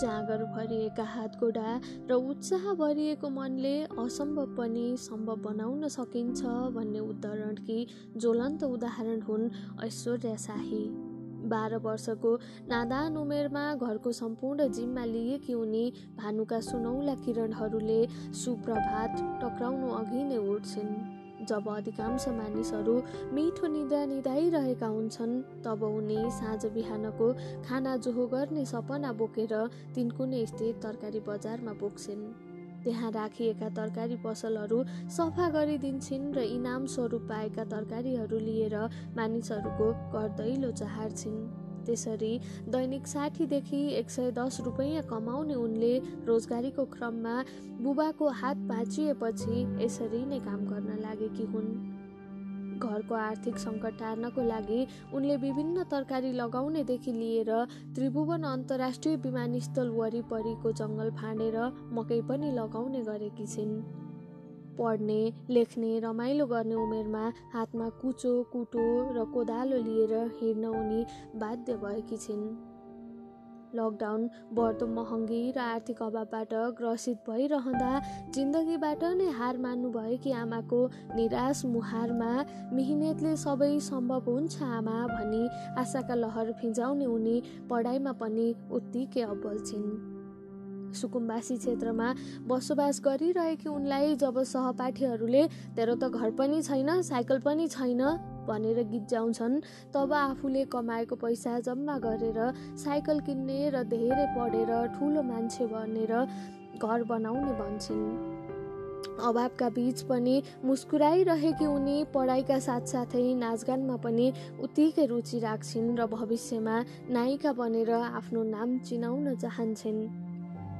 जाँगर भरिएका हातगोडा र उत्साह भरिएको मनले असम्भव पनि सम्भव बनाउन सकिन्छ भन्ने उदाहरणकी ज्वलन्त उदाहरण हुन् ऐश्वर्या शाही। बाह्र वर्षको नादान उमेरमा घरको सम्पूर्ण जिम्मा लिएकी उनी भानुका सुनौला किरणहरूले सुप्रभात टक्राउनु अघि नै उठ्छिन्। जब अधिकांश मानिसहरू मिठो निद्रा निधाइरहेका हुन्छन् तब उनी साँझ बिहानको खाना जोहो गर्ने सपना बोकेर तिनकुने स्थित तरकारी बजारमा पुग्छिन् त्यहाँ राखिएका तरकारी पसलहरू सफा गरिदिन्छन् र इनाम स्वरूप पाएका तरकारीहरू लिएर मानिसहरूको घर दैलो चहार्छिन्। त्यसरी दैनिक साठीदेखि एक सय दस रुपियाँ कमाउने उनले रोजगारीको क्रममा बुबाको हात भाँचिएपछि यसरी नै काम गर्न लागेकी हुन्। घरको आर्थिक सङ्कट टार्नको लागि उनले विभिन्न तरकारी लगाउनेदेखि लिएर त्रिभुवन अन्तर्राष्ट्रिय विमानस्थल वरिपरिको जङ्गल फाँडेर मकै पनि लगाउने गरेकी छिन्। पढ्ने लेख्ने रमाइलो गर्ने उमेरमा हातमा कुचो कुटो र कोदालो लिएर हिँड्न उनी बाध्य भएकी छिन्। लकडाउन बढ्दो महँगी र आर्थिक अभावबाट ग्रसित भइरहँदा जिन्दगीबाट नै हार मान्नुभएकी आमाको निराश मुहारमा मिहिनेतले सबै सम्भव हुन्छ आमा भनी आशाका लहर फिजाउने उनी पढाइमा पनि उत्तिकै अब्बल छिन्। सुकुम्बासी क्षेत्रमा बसोबास गरिरहेकी उनलाई जब सहपाठीहरूले तेरो त घर पनि छैन साइकल पनि छैन भनेर गिज्जाउँछन् तब आफूले कमाएको पैसा जम्मा गरेर साइकल किन्ने र धेरै पढेर ठुलो मान्छे बनेर घर बनाउने भन्छन्। अभावका बीच पनि मुस्कुराइरहेकी उनी पढाइका साथसाथै नाचगानमा पनि उत्तिकै रुचि राख्छिन् र भविष्यमा नायिका बनेर आफ्नो नाम चिनाउन चाहन्छन्।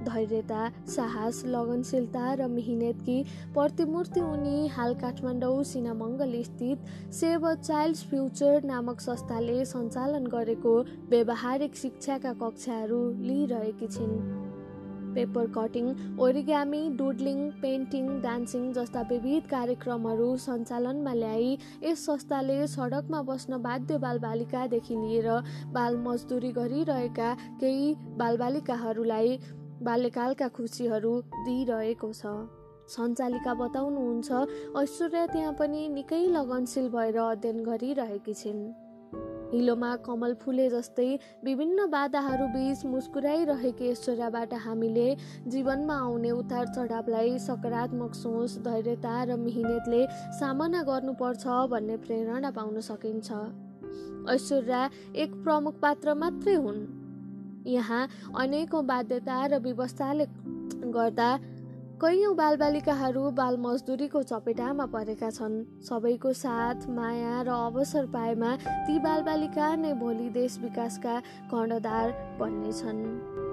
धैर्यता साहस लगनशीलता र मिहिनेतकी प्रतिमूर्ति उनी हाल काठमाडौँ सिनामङ्गल स्थित सेभ अ चाइल्ड्स फ्युचर नामक संस्थाले सञ्चालन गरेको व्यावहारिक शिक्षाका कक्षाहरू लिइरहेकी छिन्। Paper cutting origami doodling painting dancing जस्ता विविध कार्यक्रमहरू सञ्चालनमा ल्याई यस संस्थाले सडकमा बस्न बाध्य बालबालिकादेखि लिएर बाल मजदुरी गरिरहेका केही बालबालिकाहरूलाई बाल्यकालका खुसीहरू दिइरहेको छ। सञ्चालिका बताउनुहुन्छ ऐश्वर्या त्यहाँ पनि निकै लगनशील भएर अध्ययन गरिरहेकी छिन्। हिलोमा कमल फुले जस्तै विभिन्न बाधाहरू बीच मुस्कुराइरहेकी ऐश्वर्याबाट हामीले जीवनमा आउने उतार चढावलाई सकारात्मक सोच धैर्यता र मिहिनेतले सामना गर्नुपर्छ भन्ने प्रेरणा पाउन सकिन्छ। ऐश्वर्या एक प्रमुख पात्र मात्रै हुन्। यहाँ अनेकौँ बाध्यता र व्यवस्थाले गर्दा कैयौँ बालबालिकाहरू बाल मजदुरीको चपेटामा परेका छन्। सबैको साथ माया र अवसर पाएमा ती बालबालिका नै भोलि देश विकासका कर्णधार बन्नेछन्।